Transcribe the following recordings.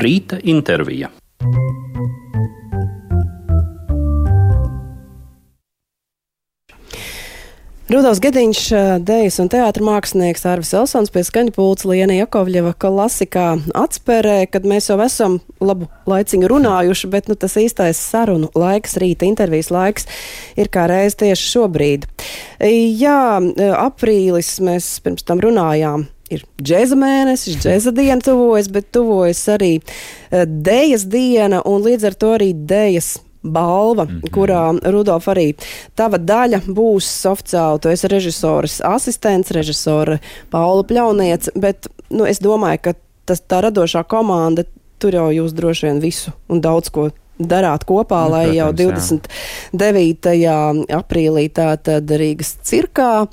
Rīta intervija. Rudolf Gediņš, dejas un teātris mākslinieks Arvis Elsons pie skaņa pulca Liena Jakovļeva klasikā atspērē, kad mēs jau esam labu laiciņu runājuši, bet nu, tas īstais sarunu laiks, rīta intervijas laiks ir kā reiz tieši šobrīd. Jā, aprīlis mēs pirms tam runājām ir džēza mēnesis, džēza diena tuvojas, bet tuvojas arī dējas diena un līdz ar to arī dējas balva, mm -hmm. kurā Rudolf arī tava daļa būs oficiāli. Tu esi režisors asistents, režisora Paula Pļauniec, bet nu, es domāju, ka tas tā radošā komanda tur jau jūs droši vien visu un daudz ko darāt kopā, nu, lai protams, jau 29. Jā. aprīlī tātad Rīgas cirkā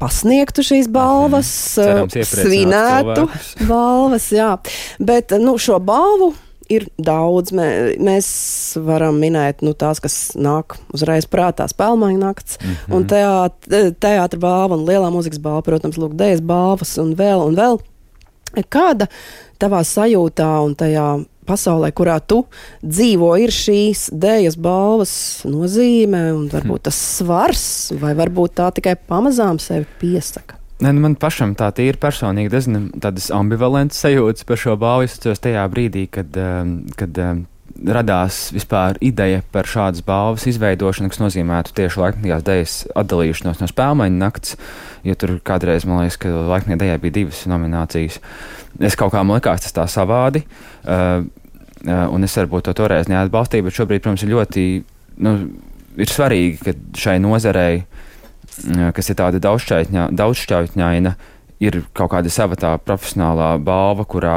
pasniegtu šīs balvas, Cerams, svinētu balvas, jā. Bet nu, šo balvu ir daudz. Mē, mēs varam minēt nu, tās, kas nāk uzreiz prātā, spēlmaņa nakts, mm -hmm. un teātris teātra balva un lielā mūzikas balva, protams, lūk, dēļas balvas un vēl un vēl. Kāda tavā sajūtā un tajā pasaulē, kurā tu dzīvo, ir šīs dēļas balvas nozīme un varbūt tas svars, vai varbūt tā tikai pamazām sevi piesaka? Ne, nu man pašam tā ir personīgi diezgan tādas ambivalentas sajūtas par šo balvu. Es atceros tajā brīdī, kad, um, kad um, radās vispār ideja par šādas balvas izveidošanu, kas nozīmētu tieši laikmatīgās dēļas atdalīšanos no spēļmaņa nakts, jo tur kādreiz, man liekas, ka laikmatīgā dēļā bija divas nominācijas. Es kaut kā man likās tas tā savādi, uh, uh, un es varbūt to toreiz neatbalstīju, bet šobrīd, protams, ir ļoti, nu, ir svarīgi, ka šai nozarei kas ir tāda daudzšķautņaina, ir kaut kāda sava tā profesionālā balva, kurā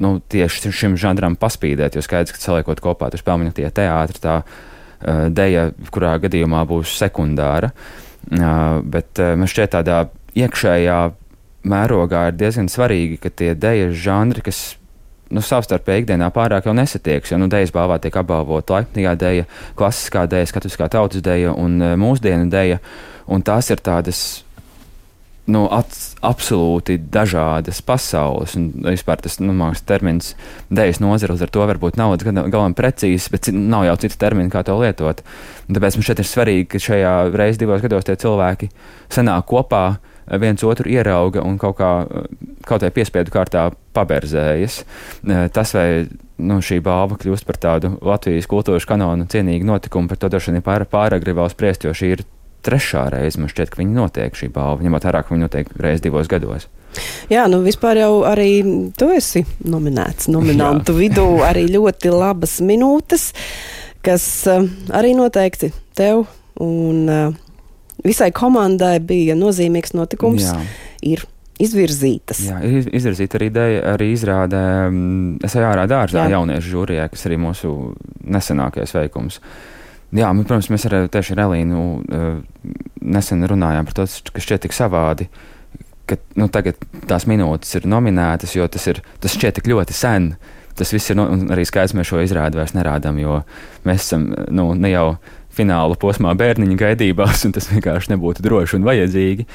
nu, tieši šim žanram paspīdēt, jo skaidrs, ka saliekot kopā tur spēlmeņa tie teātri, tā uh, deja, kurā gadījumā būs sekundāra, uh, bet uh, man šķiet tādā iekšējā mērogā ir diezgan svarīgi, ka tie deja žanri, kas nu, savstarpēji ikdienā pārāk jau nesatieks. Jo nu, dēļas balvā tiek apbalvota laipnīgā dēļa, klasiskā dēļa, skatuviskā tautas dēļa un mūsdienu dēļa. Un tās ir tādas nu, ats, absolūti dažādas pasaules. Un vispār tas nu, mākslinieks termins dēļas nozare ar to varbūt nav galam precīzs, bet nav jau cits termins, kā to lietot. Un tāpēc man šeit ir svarīgi, ka šajā reizē divos gados tie cilvēki sanāk kopā. Viens otru ierauga un kaut kā kaut kā piespiedu kārtā paberzējas. Tas, vai nu, šī balva kļūst par tādu Latvijas kultūras kanonu cienīgu notikumu, par to droši vien ir pār, pāragri vēl spriest, jo šī ir trešā reize, man šķiet, ka viņi notiek šī balva, ņemot vērā, ka viņi notiek reizes divos gados. Jā, nu vispār jau arī tu esi nominēts nominantu vidū arī ļoti labas minūtes, kas uh, arī noteikti tev un uh, visai komandai bija nozīmīgs notikums. Jā. Ir izvirzītas. Jā, ir izvirzīta arī ideja, arī izrādē Es ārā dārzā jauniešu žūrijā, kas arī mūsu nesenākais veikums. Uh, Jā, man, protams, mēs ar tieši ar Elīnu uh, nesen runājām par to, kas šķiet tik savādi, ka nu, tagad tās minūtes ir nominētas, jo tas, ir, tas šķiet tik ļoti sen. Tas viss ir, un arī skaidrs, mēs šo izrādi vairs nerādām, jo mēs esam nu, ne jau fināla posmā bērniņa gaidībās, un tas vienkārši nebūtu droši un vajadzīgi.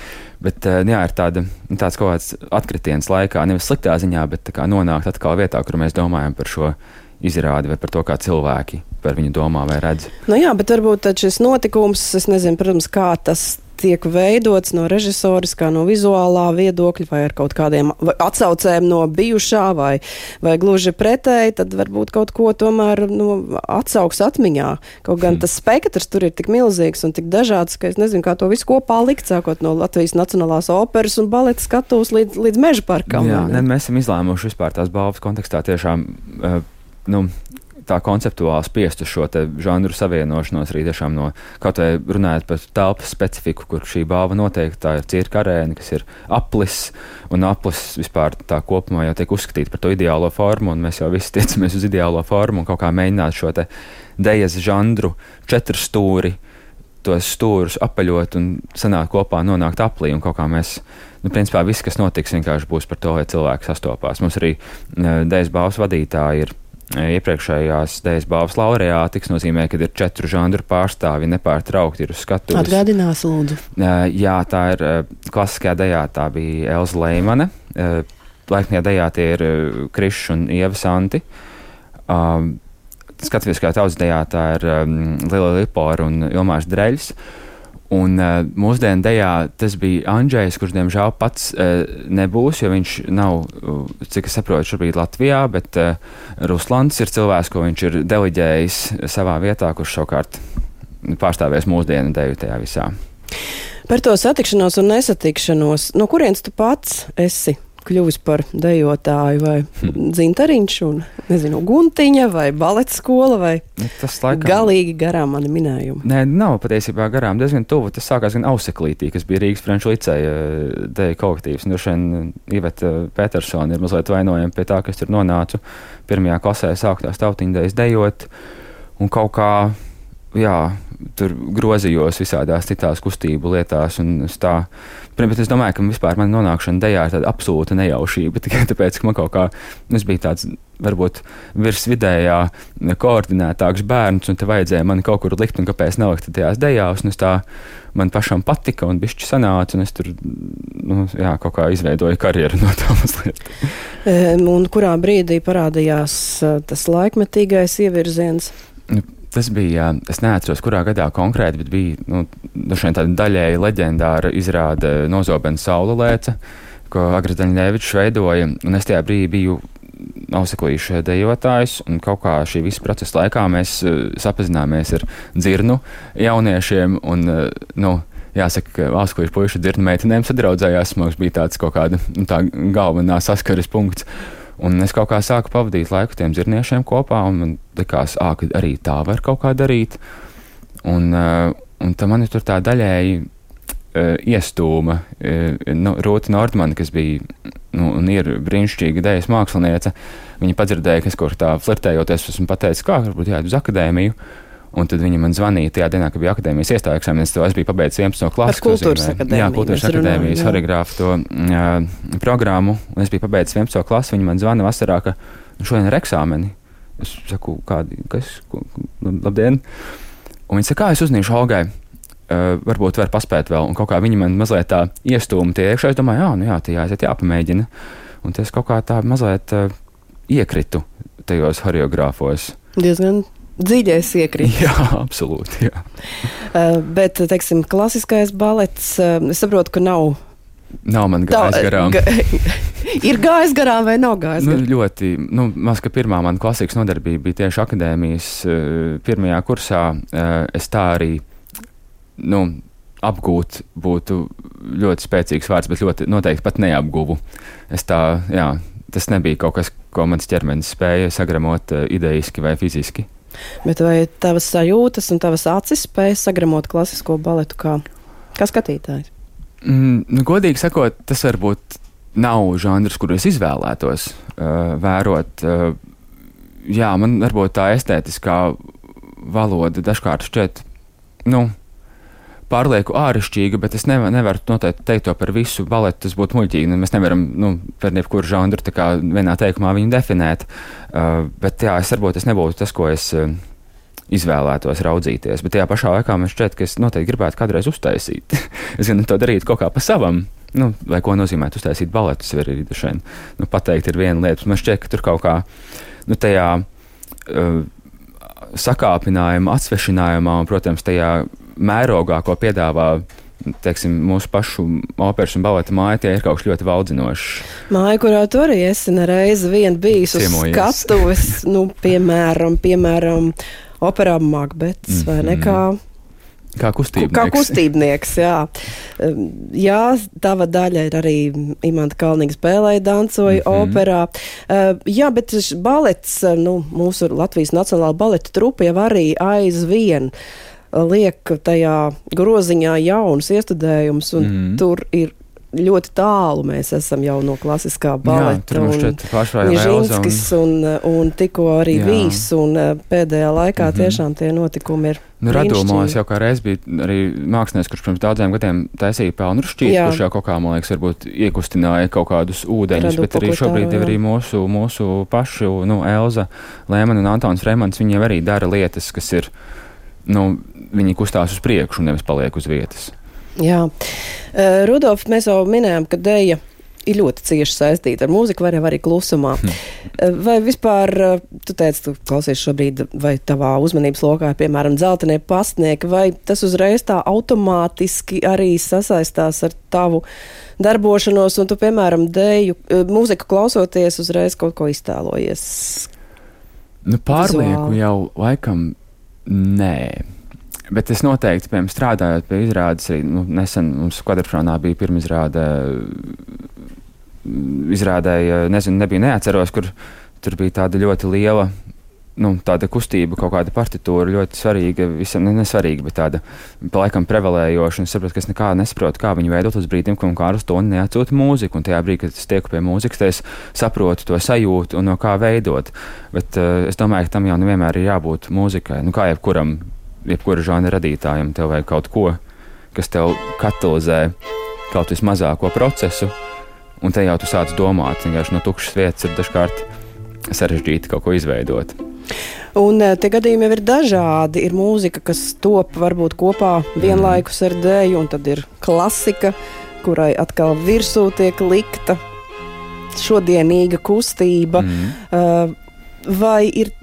Bet uh, jā, ir tāda, tāds kaut kāds atkritiens laikā, nevis sliktā ziņā, bet nonākt atkal vietā, kur mēs domājam par šo izrādi vai par to, kā cilvēki par viņu domā vai redz. Nu jā, bet varbūt šis notikums, es nezinu, protams, kā tas tiek veidots no režisors, kā no vizuālā viedokļa, vai ar kaut kādiem atsaucēm no bijušā, vai, vai gluži pretēji, tad varbūt kaut ko tomēr nu, atsauks atmiņā. Kaut gan hmm. tas spektrs tur ir tik milzīgs un tik dažāds, ka es nezinu, kā to visu kopā likt, sākot no Latvijas Nacionālās operas un baleta skatuves līdz, līdz meža parkam. Jā, ne, mēs esam izlēmuši vispār tās balvas kontekstā tiešām. Uh, nu, tā konceptuāli spiest uz šo žanru savienošanos arī tiešām no kaut vai runājot par telpas specifiku, kur šī balva noteikti tā ir cirka arēna, kas ir aplis, un aplis vispār tā kopumā jau tiek uzskatīta par to ideālo formu, un mēs jau visi tiecamies uz ideālo formu un kaut kā mēģināt šo te dejas žanru četru stūri, tos stūrus apaļot un sanākt kopā, nonākt aplī kaut kā mēs. Nu, principā viss, kas notiks, vienkārši būs par to, lai cilvēki sastopās. Mums arī uh, Dēļas balvas vadītāji ir iepriekšējās dēļas balvas laureāti, kas nozīmē, ka ir četru žanru pārstāvi nepārtraukti ir uz skatuves. Atgādinās, lūdzu. Jā, tā ir klasiskajā dejā, tā bija Elza Leimane. laiknie dejā tie ir Krišs un Ieva Santi. Uh, Skatoties, tautas dejā tā ir um, Lila Lipora un Ilmārs Dreļs. Un uh, mūsdienu dejā tas bija Andrzejs, kurš diemžēl pats uh, nebūs, jo viņš nav, uh, cik es saprotu, šobrīd Latvijā, bet uh, Ruslans ir cilvēks, ko viņš ir deliģējis savā vietā, kurš savukārt pārstāvēs mūsdienu deju tajā visā. Par to satikšanos un nesatikšanos, no kurienes tu pats esi kļuvis par dejotāju, vai hmm. dzintariņš, un nezinu, guntiņa, vai baleta skola, vai nu, tas laikam... galīgi garām mani minējumi? Nē, nav patiesībā garām, diezgan tuvu. Tas sākās gan Auseklītī, kas bija Rīgas Franču liceja eh, deja kolektīvs. Nu, šodien Iveta Petersona ir mazliet vainojama pie tā, ka es tur nonācu pirmajā klasē sāktās tautiņdejas dejot, un kaut kā jā, tur grozījos visādās citās kustību lietās. Tā, bet es domāju, ka vispār man nonākšana dejā ir tāda absolūta nejaušība. Tikai tāpēc, ka man kaut kā, es biju tāds varbūt virsvidējā koordinētāks bērns, un te vajadzēja mani kaut kur likt, un kāpēc nelikt tajās dejās. Tā man pašam patika, un bišķi sanāca, un es tur nu, jā, kaut kā izveidoju karjeru no tā mazliet. Un kurā brīdī parādījās tas laikmetīgais ievirziens? Tas bija, es neatceros, kurā gadā konkrēti, bet bija nu, tāda daļēji leģendāra izrāde Nozobens Saula lēca, ko Agris Daņļevičs veidoja, un es tajā brīdī biju auseklīšu dejotājs, un kaut kā šī visa procesa laikā mēs uh, sapazināmies ar dzirnu jauniešiem, un, uh, nu, jāsaka, ka auseklīšu puišu dzirnu meitenēm sadraudzējās, mums bija tāds kaut kāda nu, tā galvenā saskares punkts. Un es kaut kā sāku pavadīt laiku tiem zirniešiem kopā, un likās, ā, ka arī tā var kaut kā darīt. Un, uh, un tā man ir tur tā daļēji uh, iestūma uh, nu, Rūta Nordmana, kas bija nu, un ir brīnišķīga dēļas māksliniece. Viņa padzirdēja, ka es kaut kā flirtējoties, esmu pateicis, kā varbūt jāiet uz akadēmiju. Un tad viņa man zvanīja tajā dienā, kad bija akadēmijas iestāja eksāmenis. Es biju pabeidzis 11. klasi. Kultūras akadēmijas. Jā, kultūras akadēmijas horeogrāfu to uh, programmu. Un es biju pabeidzis 11. klasi. Viņa man zvana vasarā, ka šodien ir eksāmeni. Es saku, kādi, kas, ko, labdien. Un viņa saka, kā es uzniešu Olgai. Uh, varbūt var paspēt vēl. Un kaut kā viņa man mazliet tā iestūma tie iekšā. Es domāju, jā, nu jā, tie jāaiziet, jāpamēģina. Un tas kaut kā tā mazliet uh, iekritu tajos horeogrāfos. Diezgan dziļais iekrīt. Jā, absolūti. Jā. Uh, bet, teiksim, klasiskais balets, uh, es saprotu, ka nav. Nav man gājis tā, garām. Ga, ir gājis garām vai nav gājis nu, garām? Ļoti, nu, maz, ka pirmā mana klasikas nodarbība bija tieši akadēmijas uh, pirmajā kursā. Uh, es tā arī, nu, apgūt būtu ļoti spēcīgs vārds, bet ļoti noteikti pat neapguvu. Es tā, jā, tas nebija kaut kas, ko mans ķermenis spēja sagramot uh, idejiski vai fiziski. Bet vai tavas sajūtas un tavas acis spēj sagramot klasisko baletu kā, kā skatītājs? Mm, nu, godīgi sakot, tas varbūt nav žanrs, kuru es izvēlētos uh, vērot. Uh, jā, man varbūt tā estētiskā valoda dažkārt šķiet, nu, pārlieku āršķirīga, bet es nevar, nevaru noteikti teikt to par visu baletu. Tas būtu muļķīgi. Nu, mēs nevaram nu, par jebkuru žanru vienā teikumā viņu definēt. Uh, bet jā, es varbūt es nebūtu tas, ko es. Uh, izvēlētos raudzīties. Bet tajā pašā laikā man šķiet, ka es noteikti gribētu kādreiz uztaisīt. es gan to darītu kaut kā pa savam. Nu, vai ko nozīmē uztaisīt baletus, var arī šeit nu, pateikt, ir viena lieta. Man šķiet, ka tur kaut kā nu, tajā uh, sakāpinājumā, atsvešinājumā un, protams, tajā mērogā, ko piedāvā teiksim, mūsu pašu operas un baleta māja, tie ir kaut kas ļoti vaudzinošs. Māja, kurā tu arī esi nereiz vien bijis uz skatuves, nu, piemēram, piemēram, operā Makbets mm -hmm. vai nekā. Kā kustībnieks. Kā kustībnieks, jā. jā, tava daļa ir arī Imants Kalniņš spēlēja, dancoja mm -hmm. operā. Jā, bet balets, nu, mūsu Latvijas Nacionālā baleta trupa jau arī aizvien. Uh, liek tajā groziņā jaunus iestudējumus, un mm. tur ir ļoti tālu mēs esam jau no klasiskā baleta. Jā, tur Nižinskis un, un tikko arī. Vīs, un eh, pēdējā laikā mm -hmm. tiešām tie notikumi ir. Nu, Radumā es jau kā reiz biju arī mākslinieks, kurš pirms daudziem gadiem taisīja pelnu šķīstu, kurš jau kaut kā, man liekas, varbūt iekustināja kaut kādus ūdeņus, Radu bet arī šobrīd jau arī mūsu, mūsu pašu, nu, Elza Lēmana un Antons Fremans, viņi jau arī dara lietas, kas ir, nu, viņi kustās uz priekšu un nevis paliek uz vietas. Jā, uh, Rudolf, mēs jau minējām, ka dēļa ir ļoti cieši saistīta ar mūziku, vai arī klusumā. Hmm. Vai vispār, tu teici, tu klausies šobrīd, vai tavā uzmanības lokā, piemēram, dzeltenie pastnieki, vai tas uzreiz tā automātiski arī sasaistās ar tavu darbošanos, un tu, piemēram, dēju, mūziku klausoties, uzreiz kaut ko iztēlojies? Nu, pārlieku jau laikam nē. Bet es noteikti, piemēram, strādājot pie izrādes, arī nu, nesen mums kvadrātfrānā bija pirmā izrāde. Izrādēja, nezinu, nebija neatceros, kur tur bija tāda ļoti liela nu, tāda kustība, kaut kāda partitūra ļoti svarīga, visam ne, nesvarīga, bet tāda laikam prevalējoša. Es saprotu, ka es nekā nesaprotu, kā viņi veidot uz brīdim, kad Kārlis to neatsūta mūziku. Un tajā brīdī, kad es tieku pie mūzikas, es saprotu to sajūtu un no kā veidot. Bet uh, es domāju, ka tam jau nevienmēr ir jābūt mūzikai. Nu, kā jebkuram jebkura žanra radītājam, tev vajag kaut ko, kas tev katalizē kaut vismazāko procesu, un te jau tu sāc domāt, vienkārši no tukšas vietas ir dažkārt sarežģīti kaut ko izveidot. Un eh, tie gadījumi jau ir dažādi. Ir mūzika, kas top varbūt kopā vienlaikus ar dēļu, un tad ir klasika, kurai atkal virsū tiek likta šodienīga kustība. Mm. Vai ir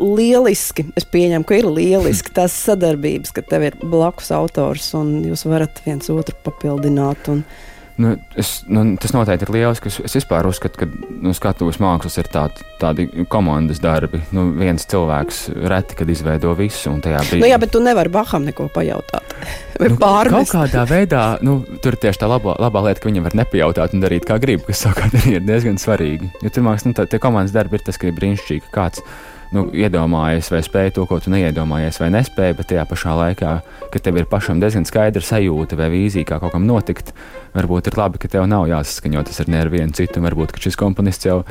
lieliski, es pieņemu, ka ir lieliski tās sadarbības, ka tev ir blakus autors un jūs varat viens otru papildināt. Un... Nu, es, nu, tas noteikti ir lieliski. Es, es vispār uzskatu, ka nu, skatuves mākslas ir tā, tādi komandas darbi. Nu, viens cilvēks reti, kad izveido visu. Nu, jā, bet tu nevari Baham neko pajautāt. Nu, kaut kādā veidā, nu, tur tieši tā labā, labā lieta, ka viņam var nepajautāt un darīt kā grib, kas savukārt arī ir diezgan svarīgi. Jo tur mākslinieks, nu, tā, tie komandas darbi ir tas, ka ir brīnišķīgi, ka kāds nu, iedomājies vai spēj to, ko tu neiedomājies vai nespēji, bet tajā pašā laikā, kad tev ir pašam diezgan skaidra sajūta vai vīzija, kā kaut kam notikt, varbūt ir labi, ka tev nav jāsaskaņo tas ar nevienu citu. Varbūt šis komponists jau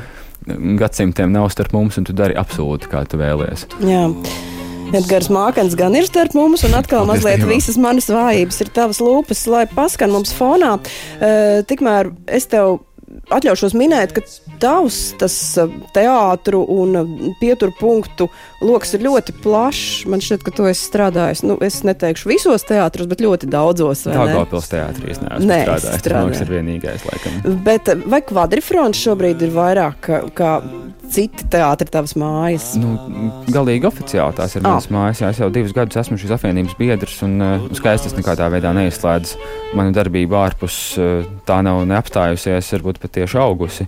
gadsimtiem nav starp mums, un tu dari absolūti kā tu vēlies. Jā. Edgars Mākens gan ir starp mums, un atkal Paldies mazliet Dievam. visas manas vājības ir tavas lūpas, lai paskan mums fonā. Uh, tikmēr es tev atļaušos minēt, ka tavs tas teātru un pieturu punktu lokus ir ļoti plašs. Man šķiet, ka tu esi strādājis, nu, es neteikšu visos teātros, bet ļoti daudzos. Tā kā pils teātrī es neesmu Nē, strādājis. Tas ir vienīgais, laikam. Bet vai kvadrifrons šobrīd ir vairāk kā, kā citi teātri tavas mājas? Nu, galīgi oficiāli tās ir manas oh. mājas. Jā, es jau divus gadus esmu šīs apvienības biedrs un uh, skaistas nekādā veidā neizslēdz manu darbību ārpus. Uh, tā nav neapstājusies, varbūt pat tieši augusi.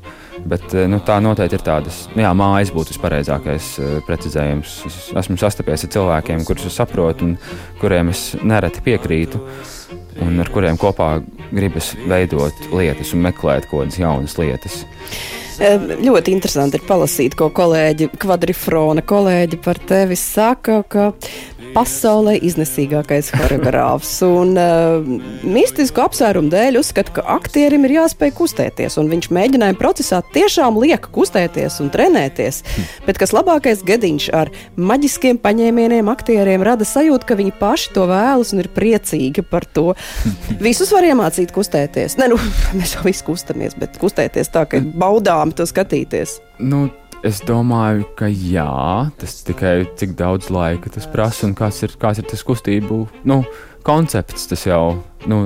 Bet uh, nu, tā noteikti ir tādas, jā, mājas būtu vispareizākais uh, precizējums. Es esmu sastapies ar cilvēkiem, kurus es saprotu un kuriem es nereti piekrītu. Un ar kuriem kopā gribas veidot lietas un meklēt kaut kādas jaunas lietas. Ļoti interesanti ir palasīt, ko kolēģi Kvadrifrona kolēģi par tevi saka, ka pasaulē iznesīgākais choreogrāfs. Un uh, mistisku apsvērumu dēļ uzskata, ka aktierim ir jāspēj kustēties. Viņš mēģinājuma procesā tiešām liek kustēties un trenēties. Bet kas labākais gadiņš ar maģiskiem paņēmieniem aktieriem rada sajūtu, ka viņi paši to vēlas un ir priecīgi par to. Visus var iemācīt kustēties. Ne, nu, mēs jau visi kustamies, bet kustēties tā, ka baudām to skatīties. Nu, Es domāju, ka jā, tas tikai cik daudz laika tas prasa un kāds ir, kāds ir tas kustību nu, koncepts. Tas jau, nu,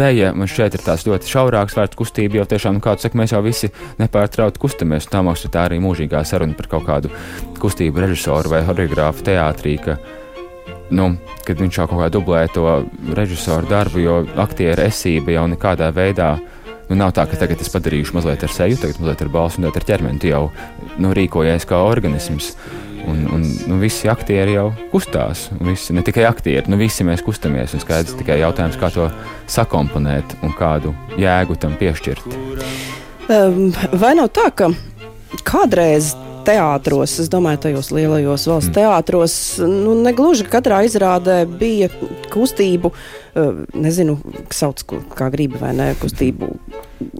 dēļa man šeit ir tāds ļoti šaurāks vērts kustība, jo tiešām, nu, kāds saka, mēs jau visi nepārtraukti kustamies. Tā mums ir tā arī mūžīgā saruna par kaut kādu kustību režisoru vai choreogrāfu teātrī. Ka, nu, kad viņš jau kaut kā dublē to režisoru darbu, jo aktieru esība jau nekādā veidā Nu, nav tā, ka tagad es padarīšu mazliet ar seju, tagad mazliet ar balsu un ar ķermeni. Tu jau nu, rīkojies kā organisms. Un, un nu, visi aktieri jau kustās. Visi, ne tikai aktieri, nu, visi mēs kustamies. Skaidrs tikai jautājums, kā to sakomponēt un kādu jēgu tam piešķirt. Um, vai nav tā, ka kādreiz teātros, es domāju, tajos lielajos valsts mm. teātros, nu, negluži katrā izrādē bija kustību, eh, nezinu, sauc, kā gribi vai ne, kustību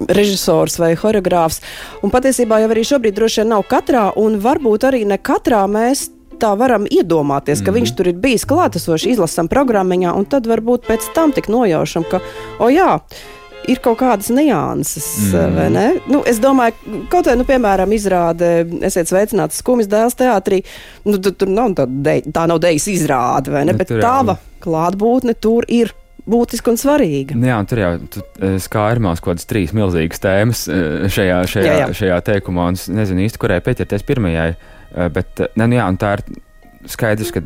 režisors vai choreogrāfs. Un patiesībā jau arī šobrīd droši vien nav katrā, un varbūt arī ne katrā mēs tā varam iedomāties, ka mm -hmm. viņš tur ir bijis klātesoši, izlasām programmiņā, un tad varbūt pēc tam tik nojaušam, ka, o jā, ir kaut kādas nianses, mm. vai ne? Nu, es domāju, kaut vai, nu, piemēram, izrāde, esiet sveicināts skumjas dēls teātrī, nu, tur nav tā, de, tā nav dejas izrāde, vai ne? Nu, Bet tava klātbūtne tur ir būtiska un svarīga. Jā, un tur jau skārmās kaut kādas trīs milzīgas tēmas šajā, šajā, jā, jā. šajā teikumā, un es nezinu īsti, kurai pieķerties pirmajai, bet ne, nu jā, tā ir skaidrs, ka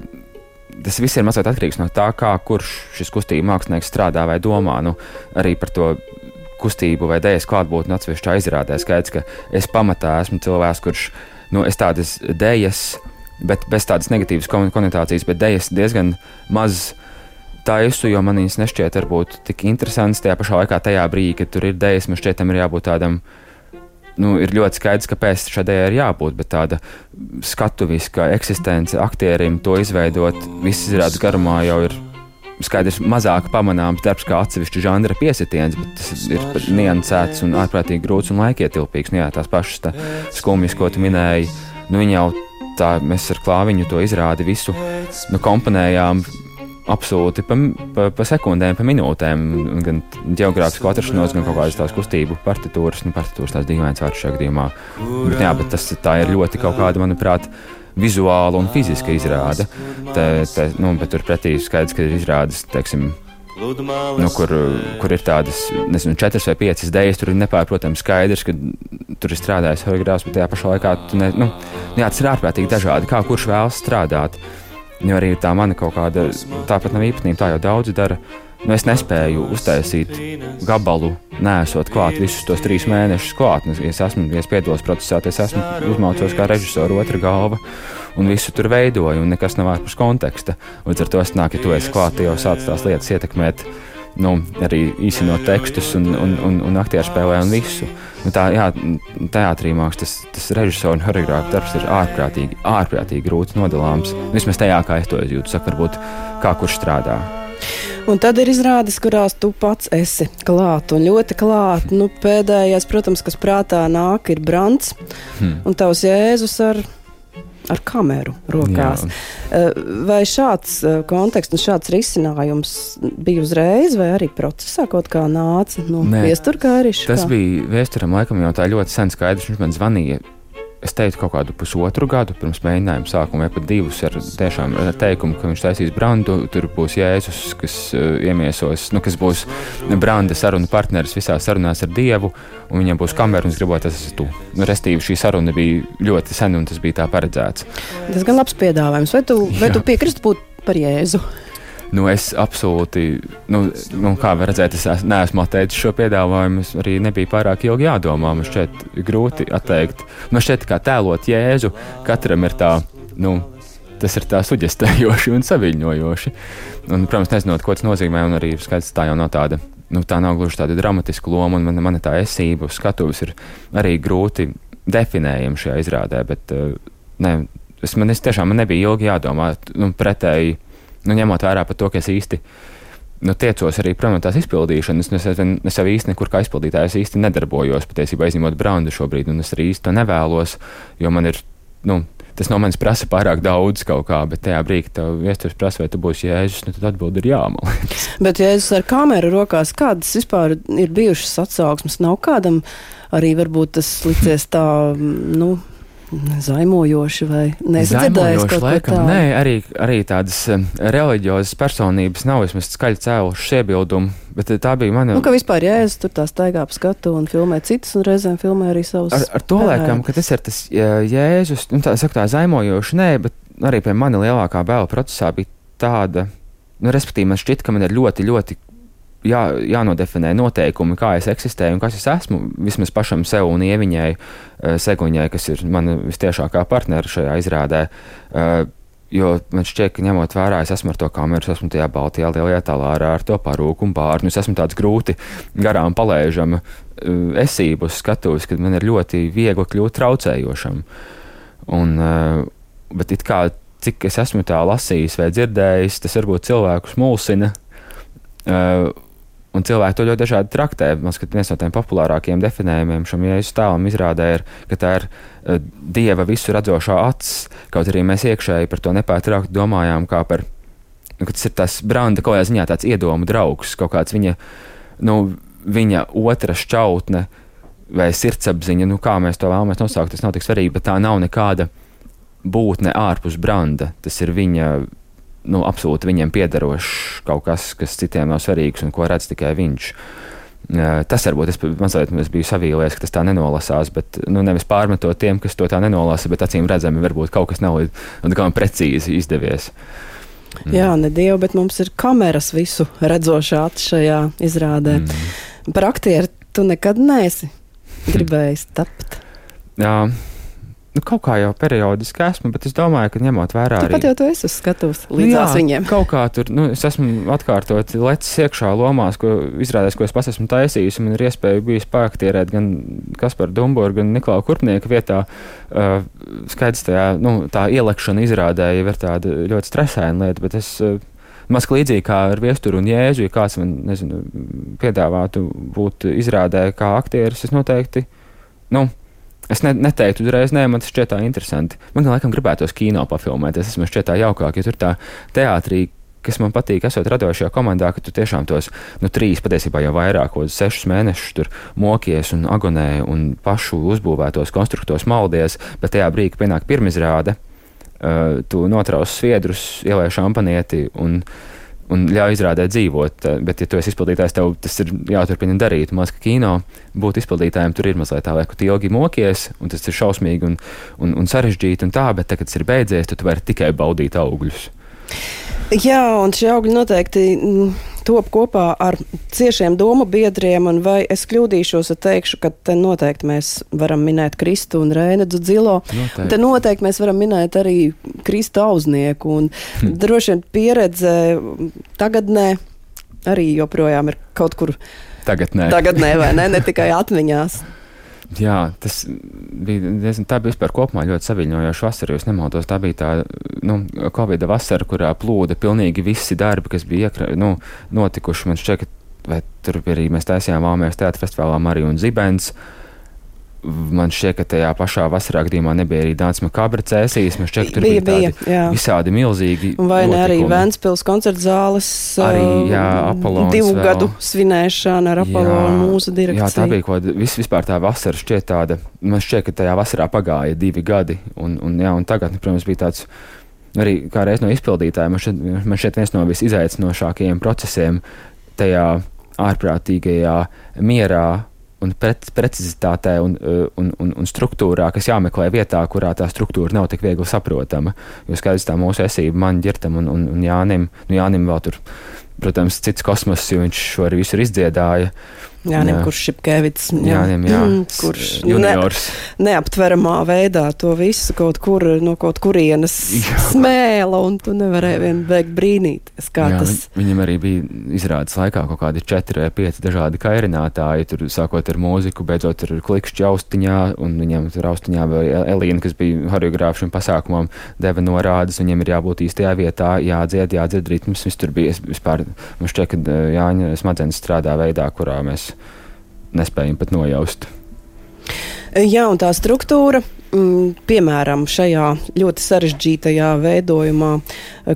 tas viss ir mazliet atkarīgs no tā, kā kurš šis kustību mākslinieks strādā vai domā. Nu, arī par to kustību vai dēļas klātbūtni atsevišķā izrādē skaidrs, ka es pamatā esmu cilvēks, kurš nu, es tādas dēļas, bet bez tādas negatīvas konotācijas, bet dēļas diezgan maz. Taisu, jo man viņas nešķiet varbūt tik interesants tajā pašā laikā, tajā brīdī, kad tur ir dēļas, man šķiet, tam ir jābūt tādam nu, ir ļoti skaidrs, kāpēc šādai ir jābūt, bet tāda skatuviska eksistence aktierim to izveidot visas izrādes garumā jau ir. Skaidrs, mazāk pamanāms darbs kā atsevišķa žanra piesitiens, bet tas ir niansēts un ārprātīgi grūts un laikietilpīgs. Nu, jā, tās pašas tā skumjas, ko tu minēji, nu, viņi jau tā, mēs ar klāviņu to izrādi visu nu, komponējām absolūti pa, pa, pa sekundēm, pa minūtēm, gan geogrāfisku atrašanos, gan kaut kādas tās kustību partitūras, nu, partitūras tās dīvainas vārds šajā gadījumā. Bet, jā, bet tas ir ļoti kaut kāda, manuprāt, vizuāla un fiziska izrāde. Te, te, nu, bet turpretī skaidrs, ka ir izrādes, teiksim, nu, kur, kur ir tādas nezinu, četras vai piecas idejas. Tur ir nepārprotami skaidrs, ka tur ir strādājis choreogrāfs, bet tajā pašā laikā ne, nu, jā, tas ir ārprātīgi dažādi. Kā kurš vēlas strādāt. Jo arī tā mana kaut kāda tāpat nav īpatnība, tā jau daudz dara. Nu, es nespēju uztaisīt gabalu, nesot klāt visus tos trīs mēnešus klāt. Nu, es esmu, ja es piedalos procesā, es esmu uzmācījis kā režisors otra galva un visu tur veidoju, un nekas nav ārpus konteksta. Līdz ar to es nāku, ja tu esi klāt, jau sāc tās lietas ietekmēt nu, arī īstenot tekstus un, un, un, un aktieru spēlē un visu. Nu, tā, jā, teātrī mākslinieks, tas, tas režisora un choreogrāfa darbs ir ārprātīgi, ārprātīgi grūts nodalāms. Vismaz tajā, kā es to izjūtu, saka, varbūt kā kurš strādā. Un tad ir izrādes, kurās tu pats esi klāt un ļoti klāt. Nu, pēdējais, protams, kas prātā nāk, ir Brants hmm. un tavs Jēzus ar ar kameru rokās. Jā. Eh, vai šāds eh, konteksts un šāds risinājums bija uzreiz, vai arī procesā kaut kā nāca no viesturkāriša? Tas kā? bija viesturam laikam jau tā ļoti sen skaidrs. Viņš man zvanīja es teiktu, kaut kādu pusotru gadu pirms mēģinājuma sākuma, vai pat divus ar, tiešām, ar teikumu, ka viņš taisīs brandu. Tur būs Jēzus, kas uh, iemiesos, nu, kas būs branda sarunu partneris visā sarunās ar Dievu, un viņam būs kamera, un es gribētu, tas esmu tu. Nu, restīvi šī saruna bija ļoti sen, un tas bija tā paredzēts. Tas gan labs piedāvājums. Vai tu, vai tu piekristu būt par Jēzu? Nu, es absolūti, nu, nu, kā var redzēt, es neesmu atteicis šo piedāvājumu. Es arī nebija pārāk ilgi jādomā. Man šķiet grūti atteikt. Man šķiet, kā tēlot Jēzu, katram ir tā, nu, tas ir tā suģestējoši un saviņojoši. Un, protams, nezinot, ko tas nozīmē, un arī skaidrs, tā jau nav tāda. Nu, tā nav gluži tāda dramatiska loma, un man, man tā esība uz skatuves ir arī grūti definējama šajā izrādē. Bet, uh, ne, es, man, es tiešām man nebija ilgi jādomā. Nu, pretēji nu, ņemot vērā par to, ka es īsti nu, tiecos arī prom no tās izpildīšanas. Es, es jau īsti nekur kā izpildītājs īsti nedarbojos, patiesībā izņemot brandu šobrīd, un es arī īsti to nevēlos, jo man ir. Nu, Tas no manis prasa pārāk daudz kaut kā, bet tajā brīdī, kad viestura prasa, vai tu būsi jēzus, nu, tad atbildi ir jā. bet jēzus ar kameru rokās, kādas vispār ir bijušas atsauksmes? Nav kādam arī varbūt tas licies tā, nu, zaimojoši vai nesadzirdējis kaut laikam, tādu? Nē, arī, arī tādas um, reliģiozas personības nav vismaz skaļi cēlušas iebildumu, bet uh, tā bija mana. Nu, ka vispār jēzus tur tā staigā pa skatu un filmē citus, un reizēm filmē arī savus. Ar, ar to laikam, ka tas ir tas jēzus, nu tā saka tā zaimojoši, nē, bet arī pie mani lielākā bēla procesā bija tāda, nu, respektīvi man šķiet, ka man ir ļoti, ļoti jā, jānodefinē noteikumi, kā es eksistēju un kas es esmu. Vismaz pašam sev un ieviņai, eh, seguņai, kas ir mana vistiešākā partnera šajā izrādē. Eh, jo man šķiet, ka ņemot vērā, es esmu ar to kameru, es esmu tajā baltajā lielajā talārā ar to parūku un bārnu. Es esmu tāds grūti garām palēžama eh, esību uz skatuves, kad man ir ļoti viegli kļūt traucējošam. Un, bet it kā cik es esmu tā lasījis vai dzirdējis, tas varbūt cilvēkus mulsina. Uh, Un cilvēki to ļoti dažādi traktē. Man liekas, viens no tiem populārākajiem definējumiem šim jēzus tēlam izrādē ir, ka tā ir uh, dieva visu redzošā acis. Kaut arī mēs iekšēji par to nepārtraukti domājām, kā par nu, tas ir tas branda kaut kādā ziņā tāds iedomu draugs, kaut kāds viņa, nu, viņa otra šķautne vai sirdsapziņa, nu, kā mēs to vēlamies nosaukt, tas nav tik svarīgi, bet tā nav nekāda būtne ārpus branda. Tas ir viņa nu, absolūti viņiem piederošs kaut kas, kas citiem nav svarīgs un ko redz tikai viņš. Tas varbūt es mazliet es biju savīlies, ka tas tā nenolasās, bet nu, nevis pārmetot tiem, kas to tā nenolasa, bet acīm redzami, varbūt kaut kas nav līdz precīzi izdevies. Mm. Jā, ne dievu, bet mums ir kameras visu redzošā šajā izrādē. Mm. Par aktieru tu nekad neesi gribējis tapt. Jā, Nu, kaut kā jau periodiski esmu, bet es domāju, ka ņemot vērā arī. Tāpat jau tu esi skatus līdzās jā, viņiem. Kaut kā tur, nu, es esmu atkārtot lecis iekšā lomās, ko izrādās, ko es pats esmu taisījis, un man ir iespēja bijis paaktierēt gan Kasparu Dumboru, gan Niklausu Kurpnieku vietā. Uh, skaidrs, tajā, nu, tā ielekšana izrādēja ir tāda ļoti stresaina lieta, bet es. Uh, Maz līdzīgi kā ar viesturu un jēzu, ja kāds man, nezinu, piedāvātu būt izrādē kā aktieris, es noteikti, nu, Es ne, neteiktu uzreiz, nē, man tas šķiet tā interesanti. Man laikam gribētos kino pafilmēties, tas man šķiet tā jaukāk, jo tur tā teātrī, kas man patīk, esot radošajā komandā, ka tu tiešām tos nu, trīs, patiesībā jau vairāk, kaut sešus mēnešus tur mokies un agonē un pašu uzbūvētos konstruktos maldies, bet tajā brīdī, kad pienāk pirmizrāde, uh, tu notrauc sviedrus, ielēj šampanieti un un ļauj izrādē dzīvot. Eh, bet, ja tu esi izpildītājs, tev tas ir jāturpina darīt. Ka kino būt izpildītājiem tur ir mazliet tā, lai tu ilgi mokies, un tas ir šausmīgi un, un, un sarežģīti un tā, bet tagad tas ir beidzies, tu vari tikai baudīt augļus. Jā, un šie augļi noteikti mm, top kopā ar ciešiem domu biedriem, un vai es kļūdīšos, ja teikšu, ka te noteikti mēs varam minēt Kristu un Rēnedu Dzilo. Noteikti. Te noteikti mēs varam minēt arī Kristu auznieku, un hm. droši vien pieredze tagadnē arī joprojām ir kaut kur. Tagadnē. Tagadnē, vai ne? Ne tikai atmiņās. Jā, tas bija diezgan tā vispār kopumā ļoti saviņojoša vasara. Es nemaldos, tā bija tā nu, Covid vasara, kurā plūda pilnīgi visi darbi, kas bija iekra, nu, notikuši. Man šķiet, ka tur arī mēs taisījām Valmijas teātra festivālā Mariju un Zibens. Uh, Man šķiet, ka tajā pašā vasarā gadījumā nebija arī Dāns Makabra cēsīs. Man šķiet, ka tur bija, bija jā. visādi milzīgi. Vai ne arī Vēnspils koncerta zāles arī, jā, Apolons divu vēl. gadu svinēšana ar Apolonu mūsu direkciju. Jā, tā bija kaut kāda, vis, vispār tā vasara šķiet tāda, man šķiet, ka tajā vasarā pagāja divi gadi, un, un, jā, un tagad, nu, protams, bija tāds arī kā reiz no izpildītājiem, man šķiet, man šķiet viens no visizaicinošākajiem procesiem tajā ārprātīgajā mierā un precizitātē un, uh, un, un, un struktūrā, kas jāmeklē vietā, kurā tā struktūra nav tik viegli saprotama. Jo skaidrs tā mūsu esība man, ģirtam un, un, un Jānim, nu Jānim vēl tur, protams, cits kosmos, jo viņš šo arī visur izdziedāja. Uh, Jānim, jā. kurš Šipkevits, jā, jā. Mm, kurš juniors. ne, neaptveramā veidā to visu kaut kur no kaut kurienes jā. smēla, un tu nevarēji vien beigt brīnīties, kā jā, tas. Viņam arī bija izrādes laikā kaut kādi četri vai pieci dažādi kairinātāji, tur sākot ar mūziku, beidzot ar klikšķi austiņā, un viņam tur austiņā vēl Elīna, kas bija horeogrāfa šim pasākumam, deva norādes, viņam ir jābūt īstajā vietā, jādzied, jādzied ritms, viss tur bija vispār, man šķiet, ka Jāņa smadzenes strādā veidā, kurā mēs nespējam pat nojaust. Jā, un tā struktūra, mm, piemēram, šajā ļoti sarežģītajā veidojumā,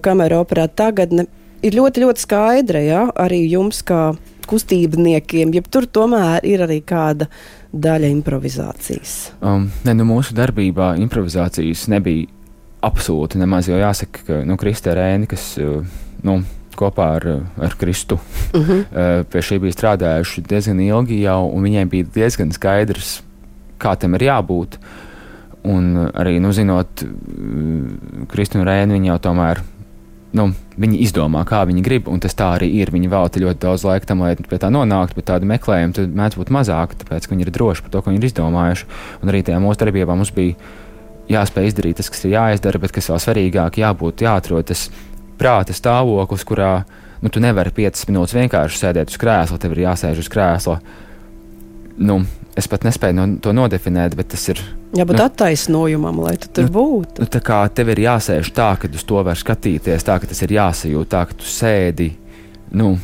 kamera operā tagadne, ir ļoti, ļoti skaidra. Ja? Arī jums, kā kustībniekiem, ja tur tomēr ir arī kāda daļa improvizācijas. Um, ne, nu mūsu darbībā improvizācijas nebija absolūti nemaz, jo jāsaka, ka nu, Kristē Rēni, kas. Uh, nu, kopā ar, ar Kristu. Uh mhm. -huh. Pie šī bija strādājuši diezgan ilgi jau, un viņiem bija diezgan skaidrs, kā tam ir jābūt. Un arī, nu, zinot Kristu un Rēnu, viņi jau tomēr. Nu, viņi izdomā, kā viņi grib, un tas tā arī ir. Viņi velta ļoti daudz laika tam, lai pie tā nonāktu, bet tādu meklējumu tad mēdz būt mazāk, tāpēc, ka viņi ir droši par to, ko viņi ir izdomājuši. Un arī tajā mūsu darbībā mums bija jāspēj izdarīt tas, kas ir jāizdara, bet kas vēl svarīgāk, jābūt, jāatrod tas prāta stāvoklis, kurā nu, tu nevari 5 minūtes vienkārši sēdēt uz krēsla, tev ir jāsēž uz krēsla. Nu, es pat nespēju no, to nodefinēt, bet tas ir. Jābūt nu, attaisnojumam, lai tu tur nu, būtu. Nu, tā kā tev ir jāsēž tā, ka uz to var skatīties, tā ka tas ir jāsajūt, tā ka tu sēdi. Nu,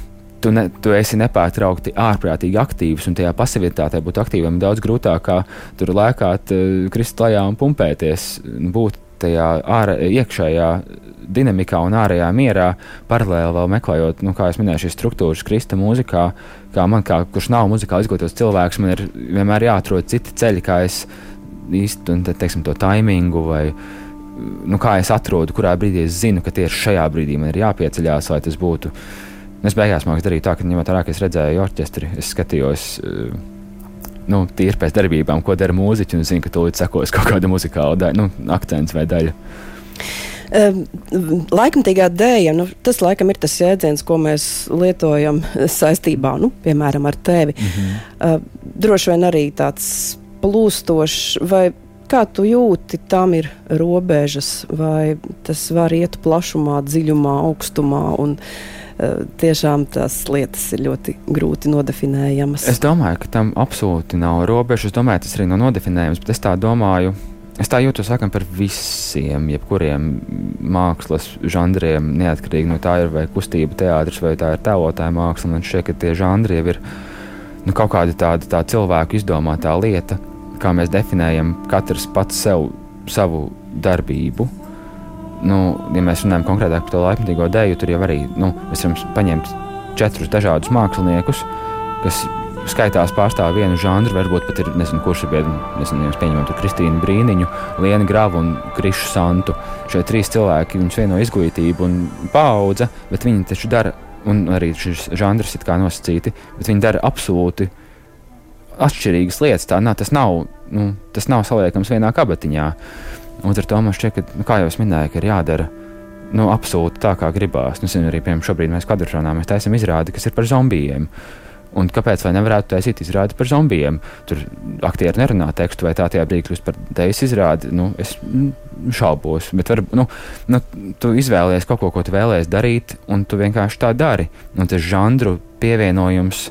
tu, ne, tu esi nepārtraukti ārprātīgi aktīvs, un tajā pasivitātē būt aktīvam ir daudz grūtāk, kā tur lēkāt, krist klajā un pumpēties. Būt tajā ārā, iekšējā dinamikā un ārējā mierā, paralēli vēl meklējot, nu, kā jau minēju, šīs struktūras, krista mūzikā, kā man, kā, kurš nav muzikāli izglītots cilvēks, man ir vienmēr jāatrod citi ceļi, kā es teiksim, to taimingu vai nu, kā es atrodu, kurā brīdī es zinu, ka tieši šajā brīdī man ir jāpieceļās, lai tas būtu. Nu, es beigās māku darīt tā, ka, ņemot vērā, ka es redzēju orķestri, es skatījos. Nu, tīri pēc darbībām, ko dara mūziķi, un zinu, ka tūlīt sekos kaut kāda muzikāla daļa, nu, akcents vai daļa. Laikmatīgā dēļa, nu, tas laikam ir tas jēdziens, ko mēs lietojam saistībā, nu, piemēram, ar tevi. Mm -hmm. Droši vien arī tāds plūstošs, vai kā tu jūti, tam ir robežas, vai tas var iet plašumā, dziļumā, augstumā. Un, Tiešām tās lietas ir ļoti grūti nodefinējamas. Es domāju, ka tam absolūti nav robežas. Es domāju, tas arī nav nodefinējams, bet es tā domāju, Es tā jūtos sakam, par visiem, jebkuriem mākslas žanriem, neatkarīgi no tā, ir vai kustība, teātris vai tā ir tēlotāja māksla. Man šķiet, ka tie žanri ir nu, kaut kāda tāda tā cilvēku izdomātā lieta, kā mēs definējam katrs pats sev savu darbību. Nu, ja mēs runājam konkrētāk par to laikmatīgo dēļu, tur jau arī nu, mēs varam paņemt četrus dažādus māksliniekus, kas skaitās pārstāv vienu žanru, varbūt pat ir, nezinu, kurš ir biedri, nezinu, jūs pieņemam tu Kristīnu Brīniņu, Lienu Gravu un Krišu Santu. Šie trīs cilvēki, viņus vieno izglītību un paudze, bet viņi taču dara, un arī šis žanrs ir kā nosacīti, bet viņi dara absolūti atšķirīgas lietas. Tā, nā, tas, nav, nu, tas nav saliekams vienā kabatiņā. Un ar to man šķiet, ka, nu, kā jau es minēju, ir jādara nu, absolūti tā, kā gribās. Nu, zinu, arī piemēram, šobrīd mēs kadršānā mēs taisām izrādi, kas ir par zombijiem. Un kāpēc gan nevarētu taisīt izrādi par zombijiem? Tur aktieri nerunā tekstu, vai tā tajā brīdī kļūst par tevis izrādi. Nu, es nu, šaubos, bet var, nu, nu, tu izvēlējies kaut ko, ko tu vēlējies darīt, un tu vienkārši tā dari. Un tas žanru pievienojums.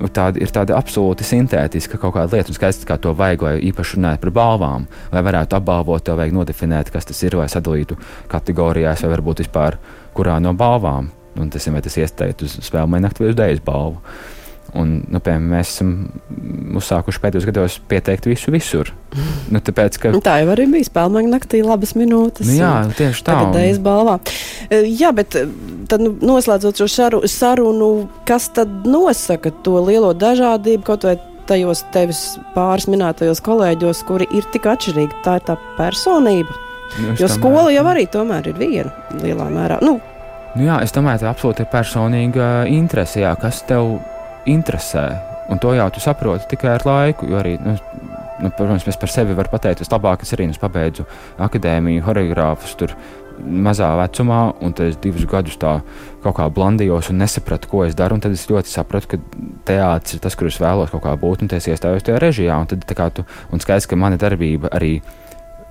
Tāda ir tāda absolūti sintētiska kaut kāda lieta, un skaidrs, kā to vajag, lai īpaši runātu par balvām. Lai varētu apbalvot, tev vajag nodefinēt, kas tas ir, lai sadalītu kategorijās, vai varbūt vispār kurā no balvām. Un tas ir, vai tas iesteikt uz spēļu vai vai uz dēļas balvu. Un, nu, piemēram, mēs esam uzsākuši pēdējos gados pieteikt visu visur. Nu, tāpēc, ka... tā jau arī bija spēlēna naktī, labas minūtes. Nu, jā, tieši tā. Tagad balvā. E, jā, bet e, tad, nu, noslēdzot šo saru, sarunu, kas tad nosaka to lielo dažādību kaut vai tajos tevis pāris minētajos kolēģos, kuri ir tik atšķirīgi? Tā ir tā personība. Nu, jo skola jau arī tomēr ir viena lielā mērā. Nu, Nu jā, es domāju, tā absolūti ir personīga interese. Jā, kas tev interesē. Un to jau tu saproti tikai ar laiku. Arī, nu, nu, protams, es par sevi varu pateikt, es labāk es arī nu, pabeidzu akadēmiju, choreogrāfus tur mazā vecumā, un tad es divus gadus tā kaut kā blandījos un nesapratu, ko es daru. Tad es ļoti sapratu, ka teātris ir tas, kur es vēlos kaut kā būt, un es iestājos tajā režijā. Un tad tu, un skaidrs, ka mana darbība arī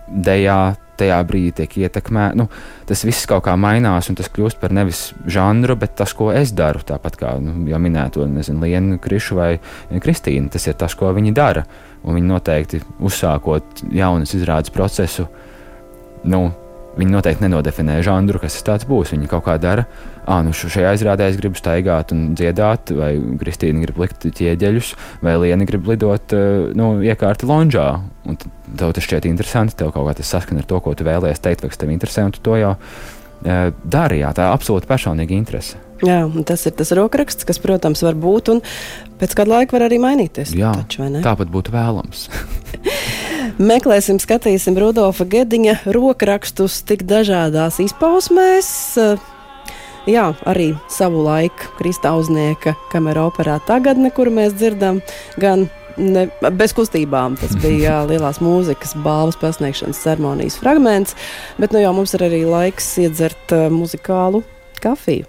dejā tajā brīdī tiek ietekmēta. Nu, tas viss kaut kā mainās, un tas kļūst par nevis žanru, bet tas, ko es daru. Tāpat kā nu, jau minēto Lienu Krišu vai Kristīnu, tas ir tas, ko viņi dara. Un viņi noteikti uzsākot jaunas izrādes procesu. Nu, Viņi noteikti nenodefinē žanru, kas tas būs. Viņi kaut kā dara, ah, nu šajā izrādē es gribu staigāt un dziedāt, vai Kristīna grib likt ķieģeļus, vai Liena grib lidot nu, iekārti lonžā. Un tev tas šķiet interesanti, tev kaut kā tas saskan ar to, ko tu vēlējies teikt, vai kas tev interesē, un tu to jau dari. Jā, tā ir absolūti personīga interese. Jā, tas ir tas rokraksts, kas, protams, var būt, un pēc kāda laika var arī mainīties. Jā, taču, tāpat būtu vēlams. Meklēsim, skatīsim Rudolfa Gediņa rokrakstus tik dažādās izpausmēs. Jā, arī savu laiku Kristauznieka kamera operā tagadne, kuru mēs dzirdam, gan ne, bez kustībām. Tas bija lielās mūzikas balvas pasniegšanas ceremonijas fragments, bet nu jau mums ir arī laiks iedzert uh, muzikālu kafiju.